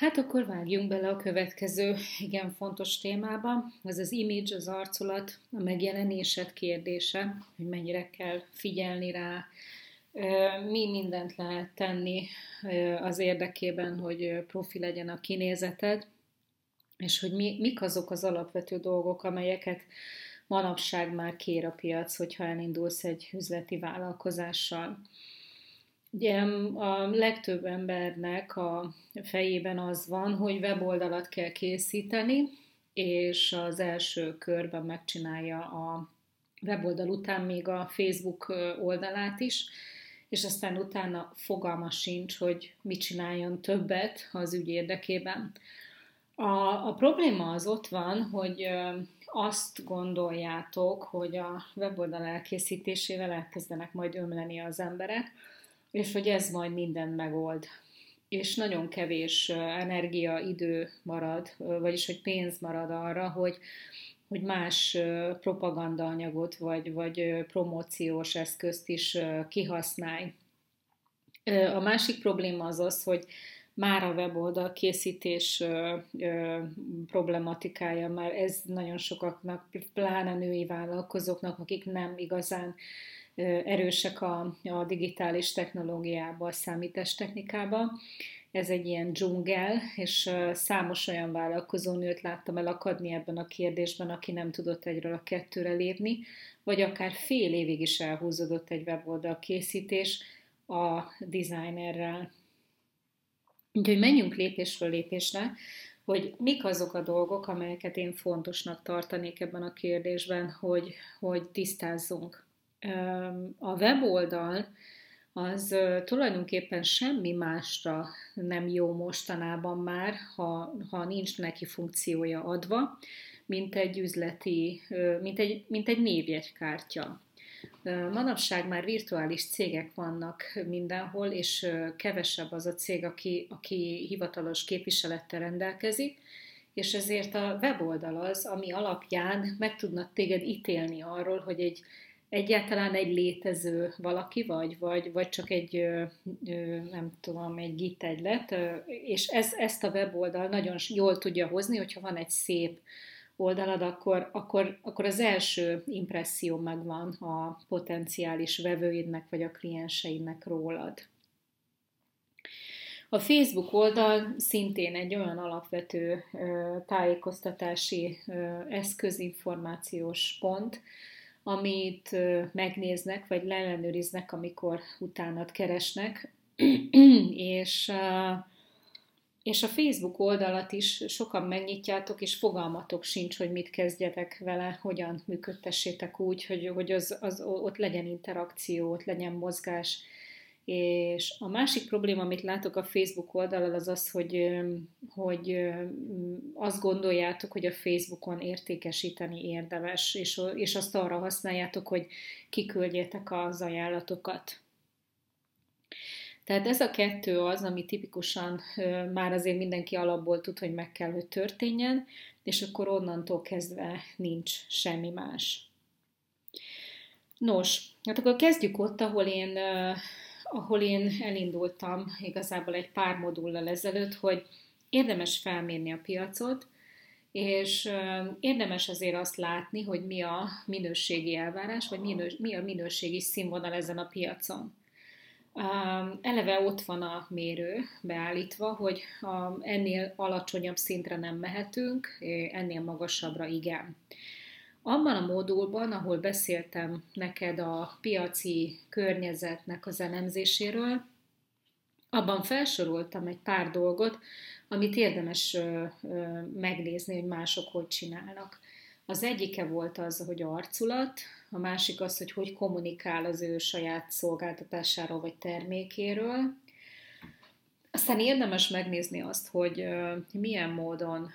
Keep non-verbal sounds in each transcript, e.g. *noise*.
Hát akkor vágjunk bele a következő igen fontos témába. Ez az image, az arculat, a megjelenésed kérdése, hogy mennyire kell figyelni rá, mi mindent lehet tenni az érdekében, hogy profi legyen a kinézeted, és hogy mi, mik azok az alapvető dolgok, amelyeket manapság már kér a piac, hogyha elindulsz egy üzleti vállalkozással. Ugye a legtöbb embernek a fejében az van, hogy weboldalat kell készíteni, és az első körben megcsinálja a weboldal után még a Facebook oldalát is, és aztán utána fogalma sincs, hogy mit csináljon többet az ügy érdekében. A, a probléma az ott van, hogy azt gondoljátok, hogy a weboldal elkészítésével elkezdenek majd ömleni az emberek, és hogy ez majd mindent megold. És nagyon kevés energia, idő marad, vagyis hogy pénz marad arra, hogy, hogy más propagandaanyagot vagy, vagy promóciós eszközt is kihasználj. A másik probléma az az, hogy már a weboldal készítés ö, problematikája, már ez nagyon sokaknak, pláne női vállalkozóknak, akik nem igazán erősek a, a digitális technológiába, a számítástechnikába. Ez egy ilyen dzsungel, és számos olyan vállalkozónőt láttam elakadni ebben a kérdésben, aki nem tudott egyről a kettőre lépni, vagy akár fél évig is elhúzódott egy weboldal készítés a designerrel, Úgyhogy menjünk lépésről lépésre, hogy mik azok a dolgok, amelyeket én fontosnak tartanék ebben a kérdésben, hogy, hogy tisztázzunk. A weboldal az tulajdonképpen semmi másra nem jó mostanában már, ha, ha nincs neki funkciója adva, mint egy üzleti, mint egy, mint egy névjegykártya. Manapság már virtuális cégek vannak mindenhol, és kevesebb az a cég, aki, aki hivatalos képviselettel rendelkezik, és ezért a weboldal az, ami alapján meg tudnak téged ítélni arról, hogy egy egyáltalán egy létező valaki vagy, vagy, vagy csak egy, nem tudom, egy git egylet, és ez, ezt a weboldal nagyon jól tudja hozni, hogyha van egy szép oldalad, akkor, akkor, akkor az első impresszió megvan a potenciális vevőidnek vagy a klienseidnek rólad. A Facebook oldal szintén egy olyan alapvető tájékoztatási eszközinformációs pont, amit megnéznek, vagy leellenőriznek, amikor utánat keresnek, *clears throat* és és a Facebook oldalat is sokan megnyitjátok, és fogalmatok sincs, hogy mit kezdjetek vele, hogyan működtessétek úgy, hogy, hogy az, az, ott legyen interakció, ott legyen mozgás. És a másik probléma, amit látok a Facebook oldalon, az az, hogy, hogy azt gondoljátok, hogy a Facebookon értékesíteni érdemes, és, és azt arra használjátok, hogy kiküldjétek az ajánlatokat. Tehát ez a kettő az, ami tipikusan már azért mindenki alapból tud, hogy meg kell, hogy történjen, és akkor onnantól kezdve nincs semmi más. Nos, hát akkor kezdjük ott, ahol én, ahol én elindultam igazából egy pár modullal ezelőtt, hogy érdemes felmérni a piacot, és érdemes azért azt látni, hogy mi a minőségi elvárás, vagy mi a minőségi színvonal ezen a piacon. Eleve ott van a mérő beállítva, hogy ennél alacsonyabb szintre nem mehetünk, ennél magasabbra igen. Abban a modulban, ahol beszéltem neked a piaci környezetnek az elemzéséről, abban felsoroltam egy pár dolgot, amit érdemes megnézni, hogy mások hogy csinálnak. Az egyike volt az, hogy arculat, a másik az, hogy hogy kommunikál az ő saját szolgáltatásáról vagy termékéről. Aztán érdemes megnézni azt, hogy milyen módon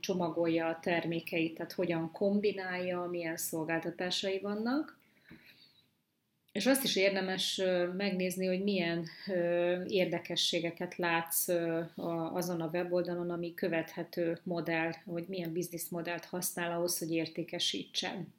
csomagolja a termékeit, tehát hogyan kombinálja, milyen szolgáltatásai vannak. És azt is érdemes megnézni, hogy milyen érdekességeket látsz azon a weboldalon, ami követhető modell, hogy milyen bizniszmodellt használ ahhoz, hogy értékesítsen.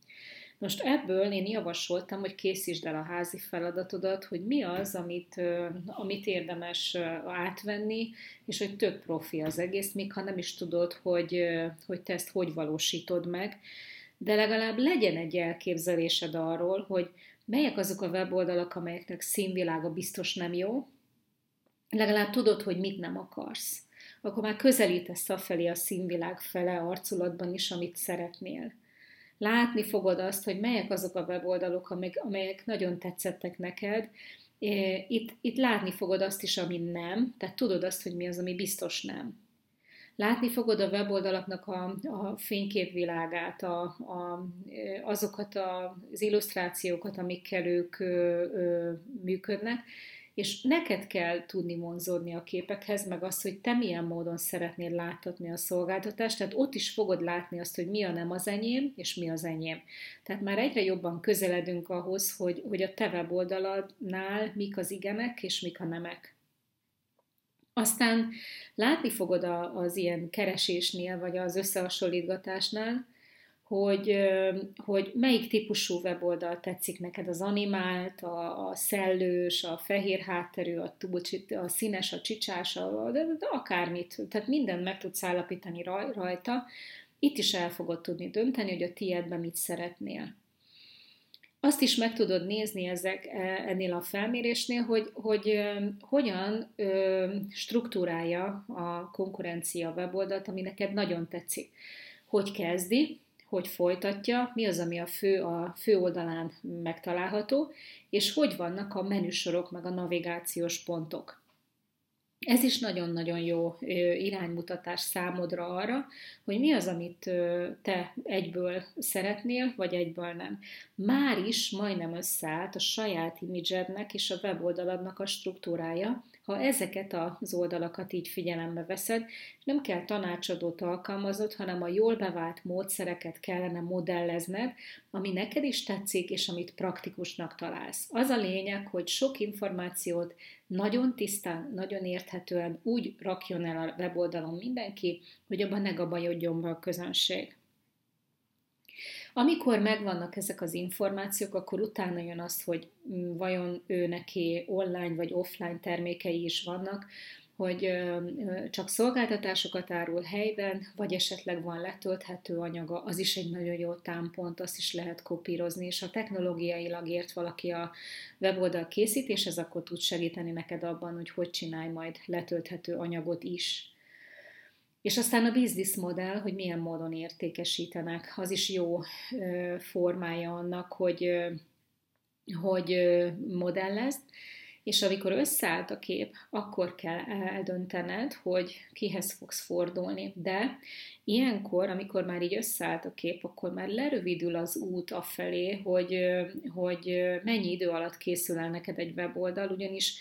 Most ebből én javasoltam, hogy készítsd el a házi feladatodat, hogy mi az, amit, amit érdemes átvenni, és hogy tök profi az egész, még ha nem is tudod, hogy, hogy te ezt hogy valósítod meg, de legalább legyen egy elképzelésed arról, hogy melyek azok a weboldalak, amelyeknek színvilága biztos nem jó, legalább tudod, hogy mit nem akarsz. Akkor már közelítesz felé a színvilág fele arculatban is, amit szeretnél. Látni fogod azt, hogy melyek azok a weboldalok, amelyek nagyon tetszettek neked, itt, itt látni fogod azt is, ami nem, tehát tudod azt, hogy mi az, ami biztos nem. Látni fogod a weboldalaknak a, a fényképvilágát, a, a, azokat az illusztrációkat, amikkel ők ö, ö, működnek, és neked kell tudni vonzódni a képekhez, meg azt, hogy te milyen módon szeretnél láthatni a szolgáltatást, tehát ott is fogod látni azt, hogy mi a nem az enyém, és mi az enyém. Tehát már egyre jobban közeledünk ahhoz, hogy, hogy a te weboldaladnál mik az igenek, és mik a nemek. Aztán látni fogod az ilyen keresésnél, vagy az összehasonlítgatásnál, hogy, hogy melyik típusú weboldal tetszik neked, az animált, a, a szellős, a fehér hátterű, a, a színes, a csicsás, a, de, de akármit, tehát mindent meg tudsz állapítani rajta, itt is el fogod tudni dönteni, hogy a tiédben mit szeretnél. Azt is meg tudod nézni ezek, e, ennél a felmérésnél, hogy, hogy hogyan struktúrálja a konkurencia weboldalt, ami neked nagyon tetszik. Hogy kezdi, hogy folytatja, mi az, ami a fő, a fő oldalán megtalálható, és hogy vannak a menüsorok, meg a navigációs pontok. Ez is nagyon-nagyon jó iránymutatás számodra arra, hogy mi az, amit te egyből szeretnél, vagy egyből nem. Már is majdnem összeállt a saját imidzsednek és a weboldaladnak a struktúrája, ha ezeket az oldalakat így figyelembe veszed, nem kell tanácsadót alkalmazott, hanem a jól bevált módszereket kellene modellezned, ami neked is tetszik, és amit praktikusnak találsz. Az a lényeg, hogy sok információt nagyon tisztán, nagyon érthetően úgy rakjon el a weboldalon mindenki, hogy abban ne gabajodjon be a közönség. Amikor megvannak ezek az információk, akkor utána jön az, hogy vajon ő neki online vagy offline termékei is vannak, hogy csak szolgáltatásokat árul helyben, vagy esetleg van letölthető anyaga, az is egy nagyon jó támpont, azt is lehet kopírozni, és ha technológiailag ért valaki a weboldal készítéshez, akkor tud segíteni neked abban, hogy hogy csinálj majd letölthető anyagot is. És aztán a business modell, hogy milyen módon értékesítenek, az is jó formája annak, hogy, hogy modellezt, és amikor összeállt a kép, akkor kell eldöntened, hogy kihez fogsz fordulni. De ilyenkor, amikor már így összeállt a kép, akkor már lerövidül az út afelé, hogy, hogy mennyi idő alatt készül el neked egy weboldal, ugyanis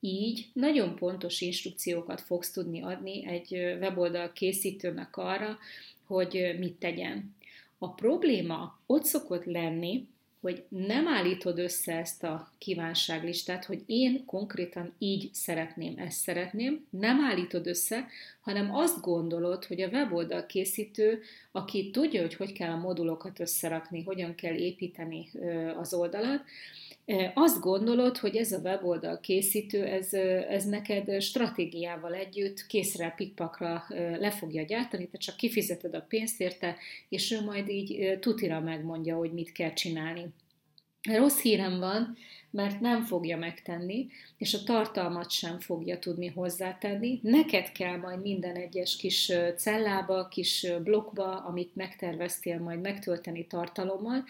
így nagyon pontos instrukciókat fogsz tudni adni egy weboldal készítőnek arra, hogy mit tegyen. A probléma ott szokott lenni, hogy nem állítod össze ezt a kívánságlistát, hogy én konkrétan így szeretném, ezt szeretném, nem állítod össze, hanem azt gondolod, hogy a weboldal készítő, aki tudja, hogy hogy kell a modulokat összerakni, hogyan kell építeni az oldalat, azt gondolod, hogy ez a weboldal készítő, ez, ez neked stratégiával együtt készre pikpakra le fogja gyártani, te csak kifizeted a pénzt érte, és ő majd így tutira megmondja, hogy mit kell csinálni. Rossz hírem van, mert nem fogja megtenni, és a tartalmat sem fogja tudni hozzátenni. Neked kell majd minden egyes kis cellába, kis blokkba, amit megterveztél, majd megtölteni tartalommal,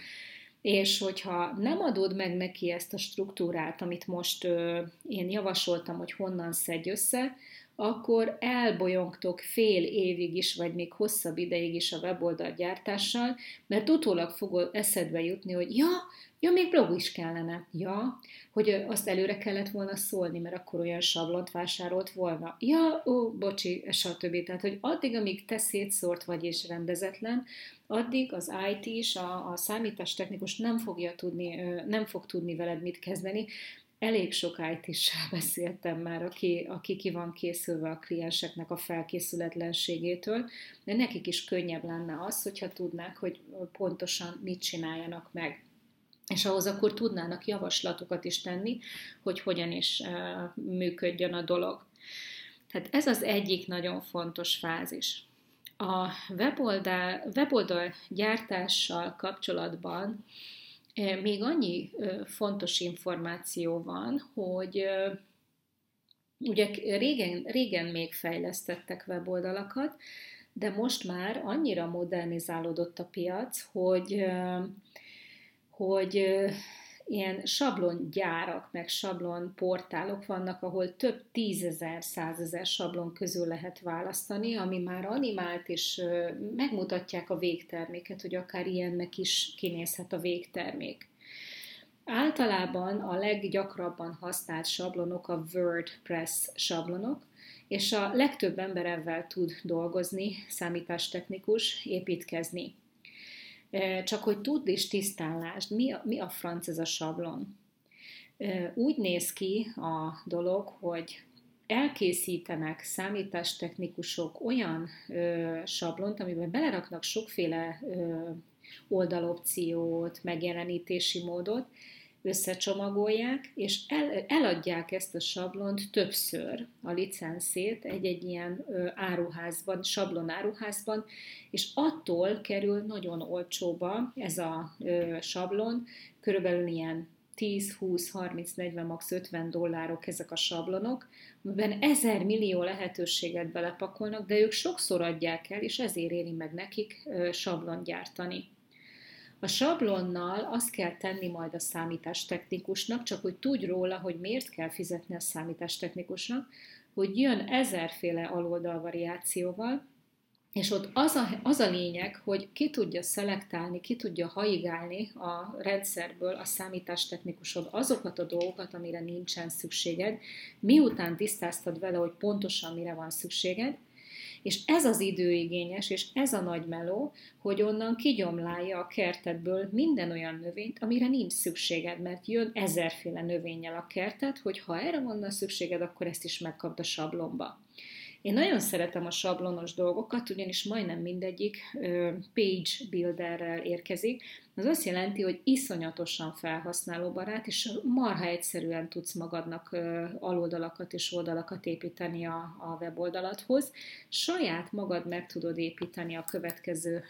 és hogyha nem adod meg neki ezt a struktúrát, amit most ö, én javasoltam, hogy honnan szedj össze, akkor elbolyongtok fél évig is, vagy még hosszabb ideig is a weboldal gyártással, mert utólag fog eszedbe jutni, hogy ja, Ja, még blog is kellene. Ja, hogy azt előre kellett volna szólni, mert akkor olyan sablont vásárolt volna. Ja, ó, bocsi, stb. Tehát, hogy addig, amíg te szétszórt vagy és rendezetlen, addig az IT is, a, a számítástechnikus nem fogja tudni, nem fog tudni veled mit kezdeni, elég sok it *laughs* beszéltem már, aki, aki ki van készülve a klienseknek a felkészületlenségétől, de nekik is könnyebb lenne az, hogyha tudnák, hogy pontosan mit csináljanak meg. És ahhoz akkor tudnának javaslatokat is tenni, hogy hogyan is működjön a dolog. Tehát ez az egyik nagyon fontos fázis. A weboldal, weboldal gyártással kapcsolatban még annyi fontos információ van, hogy ugye régen, régen még fejlesztettek weboldalakat, de most már annyira modernizálódott a piac, hogy, hogy ilyen sablongyárak, meg sablon portálok vannak, ahol több tízezer, százezer sablon közül lehet választani, ami már animált, és megmutatják a végterméket, hogy akár ilyennek is kinézhet a végtermék. Általában a leggyakrabban használt sablonok a WordPress sablonok, és a legtöbb ember ebben tud dolgozni, számítástechnikus, építkezni. Csak hogy tudd és tisztálásd, mi a, mi a franc ez a sablon. Úgy néz ki a dolog, hogy elkészítenek számítástechnikusok olyan ö, sablont, amiben beleraknak sokféle ö, oldalopciót, megjelenítési módot, összecsomagolják, és el, eladják ezt a sablont többször, a licenszét egy-egy ilyen áruházban, sablon áruházban, és attól kerül nagyon olcsóba ez a sablon, körülbelül ilyen 10, 20, 30, 40, max 50 dollárok ezek a sablonok, amiben ezer millió lehetőséget belepakolnak, de ők sokszor adják el, és ezért éri meg nekik sablon gyártani. A sablonnal azt kell tenni majd a számítástechnikusnak, csak hogy tudj róla, hogy miért kell fizetni a számítástechnikusnak, hogy jön ezerféle aloldal variációval, és ott az a, az a lényeg, hogy ki tudja szelektálni, ki tudja haigálni a rendszerből a számítástechnikusod azokat a dolgokat, amire nincsen szükséged, miután tisztáztad vele, hogy pontosan mire van szükséged, és ez az időigényes, és ez a nagy meló, hogy onnan kigyomlálja a kertedből minden olyan növényt, amire nincs szükséged, mert jön ezerféle növényel a kertet, hogy ha erre van szükséged, akkor ezt is megkapd a sablomba. Én nagyon szeretem a sablonos dolgokat, ugyanis majdnem mindegyik page builderrel érkezik. Az azt jelenti, hogy iszonyatosan felhasználóbarát, és marha egyszerűen tudsz magadnak aloldalakat és oldalakat építeni a, a weboldalathoz. Saját magad meg tudod építeni a következő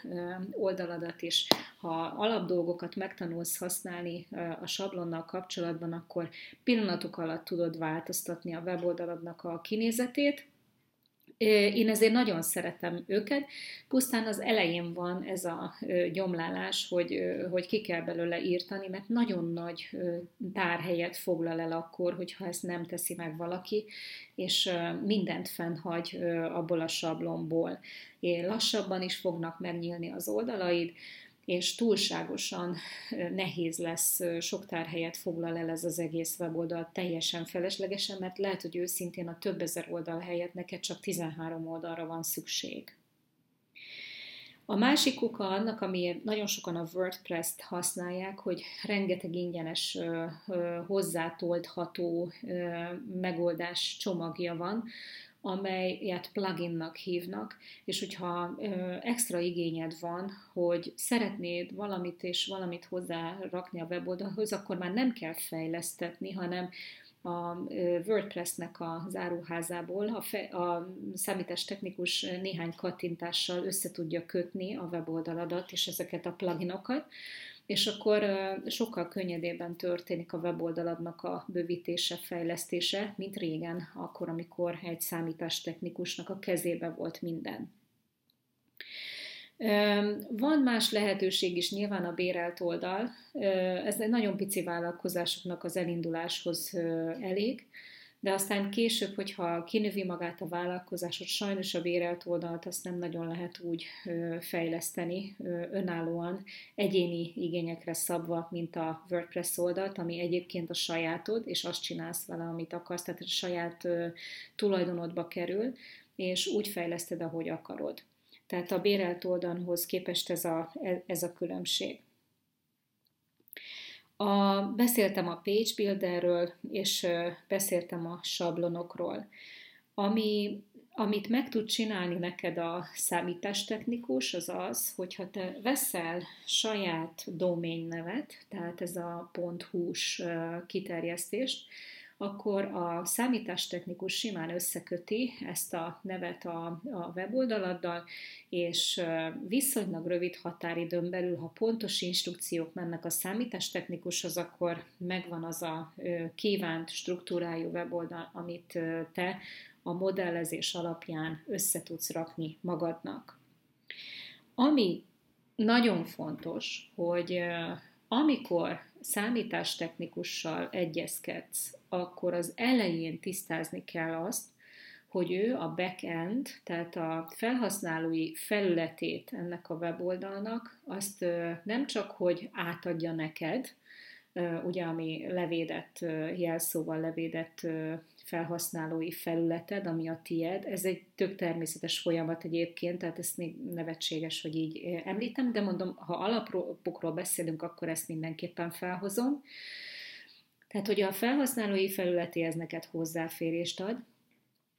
oldaladat is. Ha alapdolgokat megtanulsz használni a sablonnal kapcsolatban, akkor pillanatok alatt tudod változtatni a weboldaladnak a kinézetét, én ezért nagyon szeretem őket, pusztán az elején van ez a gyomlálás, hogy, hogy ki kell belőle írtani, mert nagyon nagy tárhelyet foglal el akkor, hogyha ezt nem teszi meg valaki, és mindent fennhagy abból a sablonból. Lassabban is fognak megnyílni az oldalaid, és túlságosan nehéz lesz, sok tárhelyet foglal el ez az egész weboldal teljesen feleslegesen, mert lehet, hogy őszintén a több ezer oldal helyett neked csak 13 oldalra van szükség. A másik oka annak, amiért nagyon sokan a WordPress-t használják, hogy rengeteg ingyenes, hozzátoldható megoldás csomagja van, amelyet pluginnak hívnak, és hogyha ö, extra igényed van, hogy szeretnéd valamit és valamit hozzárakni a weboldalhoz, akkor már nem kell fejlesztetni, hanem a WordPress-nek a záróházából a, fe, a technikus néhány kattintással össze tudja kötni a weboldaladat és ezeket a pluginokat, és akkor sokkal könnyedében történik a weboldaladnak a bővítése, fejlesztése, mint régen, akkor, amikor egy számítástechnikusnak a kezébe volt minden. Van más lehetőség is, nyilván a bérelt oldal. Ez egy nagyon pici vállalkozásoknak az elinduláshoz elég, de aztán később, hogyha kinövi magát a vállalkozásot, sajnos a bérelt oldalt azt nem nagyon lehet úgy fejleszteni önállóan, egyéni igényekre szabva, mint a WordPress oldalt, ami egyébként a sajátod, és azt csinálsz vele, amit akarsz, tehát a saját tulajdonodba kerül, és úgy fejleszted, ahogy akarod. Tehát a bérelt oldalhoz képest ez a, ez a különbség. A, beszéltem a page builderről, és beszéltem a sablonokról. Ami, amit meg tud csinálni neked a számítástechnikus, az az, hogyha te veszel saját domain nevet, tehát ez a .hu-s kiterjesztést, akkor a számítástechnikus simán összeköti ezt a nevet a, a weboldaladdal, és viszonylag rövid határidőn belül, ha pontos instrukciók mennek a számítástechnikushoz, akkor megvan az a kívánt struktúrájú weboldal, amit te a modellezés alapján össze tudsz rakni magadnak. Ami nagyon fontos, hogy amikor számítástechnikussal egyezkedsz, akkor az elején tisztázni kell azt, hogy ő a backend, tehát a felhasználói felületét ennek a weboldalnak, azt nem csak, hogy átadja neked, ugye ami levédett jelszóval levédett felhasználói felületed, ami a tied. Ez egy tök természetes folyamat egyébként, tehát ezt még nevetséges, hogy így említem, de mondom, ha alapokról beszélünk, akkor ezt mindenképpen felhozom. Tehát, hogy a felhasználói felületéhez neked hozzáférést ad,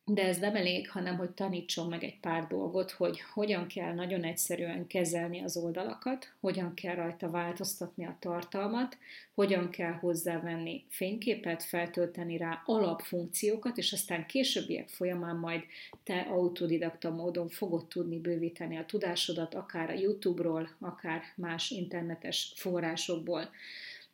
de ez nem elég, hanem hogy tanítson meg egy pár dolgot, hogy hogyan kell nagyon egyszerűen kezelni az oldalakat, hogyan kell rajta változtatni a tartalmat, hogyan kell hozzávenni fényképet, feltölteni rá alapfunkciókat, és aztán későbbiek folyamán majd te autodidakta módon fogod tudni bővíteni a tudásodat, akár a YouTube-ról, akár más internetes forrásokból.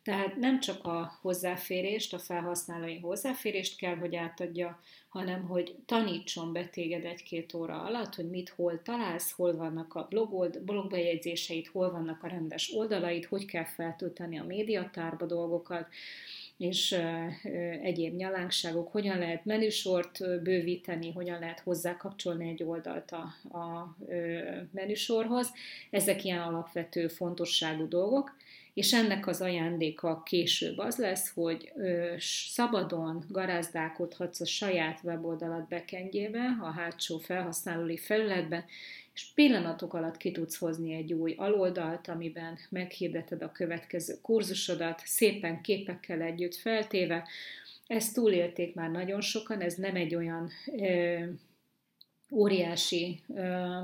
Tehát nem csak a hozzáférést, a felhasználói hozzáférést kell, hogy átadja, hanem hogy tanítson be téged egy-két óra alatt, hogy mit hol találsz, hol vannak a blogold, blogbejegyzéseid, hol vannak a rendes oldalaid, hogy kell feltölteni a médiatárba dolgokat, és egyéb nyalánkságok, hogyan lehet menüsort bővíteni, hogyan lehet hozzákapcsolni egy oldalt a, a menüsorhoz. Ezek ilyen alapvető fontosságú dolgok, és ennek az ajándéka később az lesz, hogy szabadon garázdálkodhatsz a saját weboldalad bekendjébe, a hátsó felhasználói felületbe, és pillanatok alatt ki tudsz hozni egy új aloldalt, amiben meghirdeted a következő kurzusodat, szépen képekkel együtt feltéve. Ezt túlélték már nagyon sokan, ez nem egy olyan ö, óriási ö,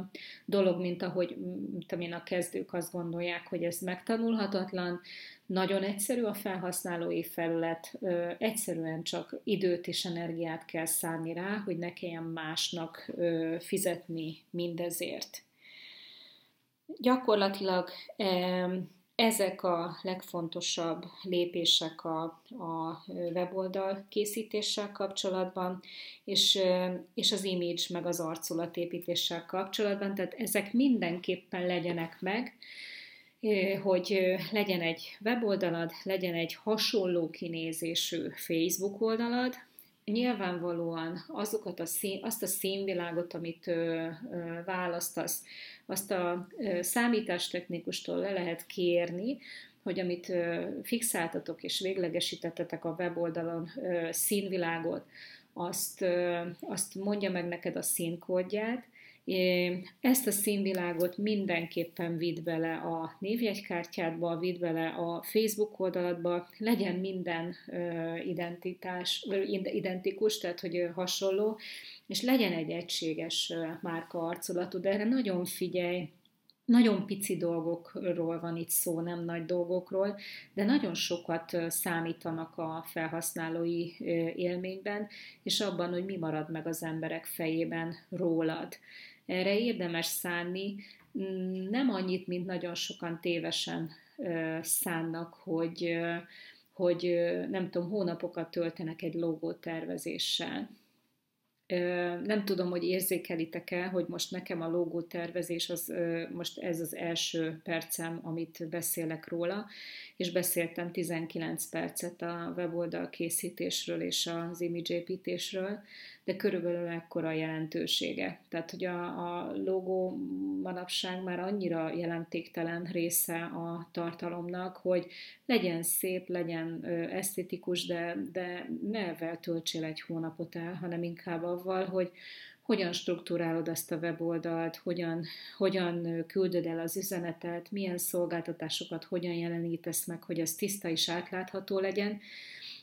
dolog, mint ahogy mint amin a kezdők azt gondolják, hogy ez megtanulhatatlan. Nagyon egyszerű a felhasználói felület, egyszerűen csak időt és energiát kell szállni rá, hogy ne kelljen másnak fizetni mindezért. Gyakorlatilag ezek a legfontosabb lépések a, a weboldal készítéssel kapcsolatban, és, és az image meg az arculatépítéssel kapcsolatban, tehát ezek mindenképpen legyenek meg, hogy legyen egy weboldalad, legyen egy hasonló kinézésű Facebook oldalad, nyilvánvalóan azokat a szín, azt a színvilágot, amit választasz, azt a ö, számítástechnikustól le lehet kérni, hogy amit fixáltatok és véglegesítettetek a weboldalon színvilágot, azt, azt mondja meg neked a színkódját, ezt a színvilágot mindenképpen vidd bele a névjegykártyádba, vidd bele a Facebook oldaladba, legyen minden identitás, identikus, tehát hogy hasonló, és legyen egy egységes márka arculatú, de erre nagyon figyelj, nagyon pici dolgokról van itt szó, nem nagy dolgokról, de nagyon sokat számítanak a felhasználói élményben, és abban, hogy mi marad meg az emberek fejében rólad. Erre érdemes szánni, nem annyit, mint nagyon sokan tévesen szánnak, hogy, hogy nem tudom, hónapokat töltenek egy logótervezéssel. Nem tudom, hogy érzékelitek-e, hogy most nekem a logó tervezés, az, most ez az első percem, amit beszélek róla, és beszéltem 19 percet a weboldal készítésről és az image építésről, de körülbelül ekkora jelentősége. Tehát, hogy a, a logó manapság már annyira jelentéktelen része a tartalomnak, hogy legyen szép, legyen esztétikus, de, de ne ezzel töltsél egy hónapot el, hanem inkább avval, hogy hogyan struktúrálod ezt a weboldalt, hogyan, hogyan küldöd el az üzenetet, milyen szolgáltatásokat hogyan jelenítesz meg, hogy ez tiszta és átlátható legyen,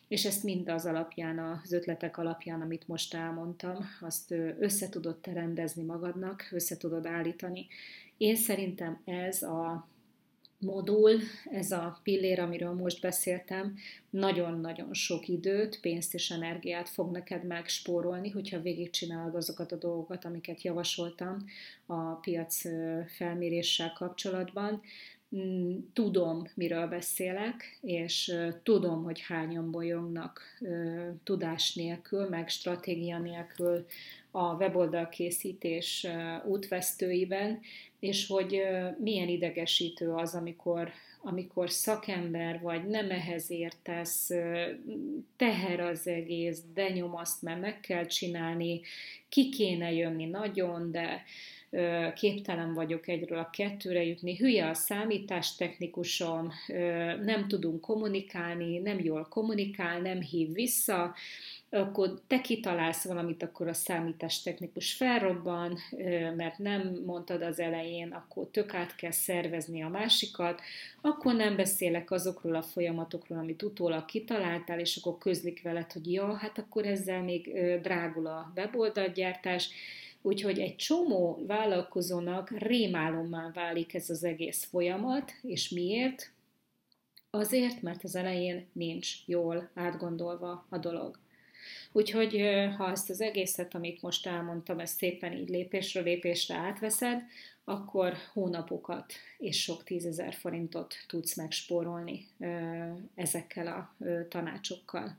és ezt mind az alapján, az ötletek alapján, amit most elmondtam, azt össze tudod rendezni magadnak, össze tudod állítani. Én szerintem ez a modul, ez a pillér, amiről most beszéltem, nagyon-nagyon sok időt, pénzt és energiát fog neked megspórolni, hogyha végigcsinálod azokat a dolgokat, amiket javasoltam a piac felméréssel kapcsolatban. Mm, tudom, miről beszélek, és tudom, hogy hányan bolyongnak tudás nélkül, meg stratégia nélkül a weboldal készítés útvesztőiben, és hogy milyen idegesítő az, amikor, amikor szakember vagy, nem ehhez értesz, teher az egész, de nyomaszt, mert meg kell csinálni, ki kéne jönni nagyon, de képtelen vagyok egyről a kettőre jutni, hülye a számítástechnikusom, nem tudunk kommunikálni, nem jól kommunikál, nem hív vissza, akkor te kitalálsz valamit, akkor a számítástechnikus felrobban, mert nem mondtad az elején, akkor tök át kell szervezni a másikat, akkor nem beszélek azokról a folyamatokról, amit utólag kitaláltál, és akkor közlik veled, hogy ja, hát akkor ezzel még drágul a weboldalgyártás, Úgyhogy egy csomó vállalkozónak rémálommá válik ez az egész folyamat, és miért? Azért, mert az elején nincs jól átgondolva a dolog. Úgyhogy ha ezt az egészet, amit most elmondtam, ezt szépen így lépésről lépésre átveszed, akkor hónapokat és sok tízezer forintot tudsz megspórolni ezekkel a tanácsokkal.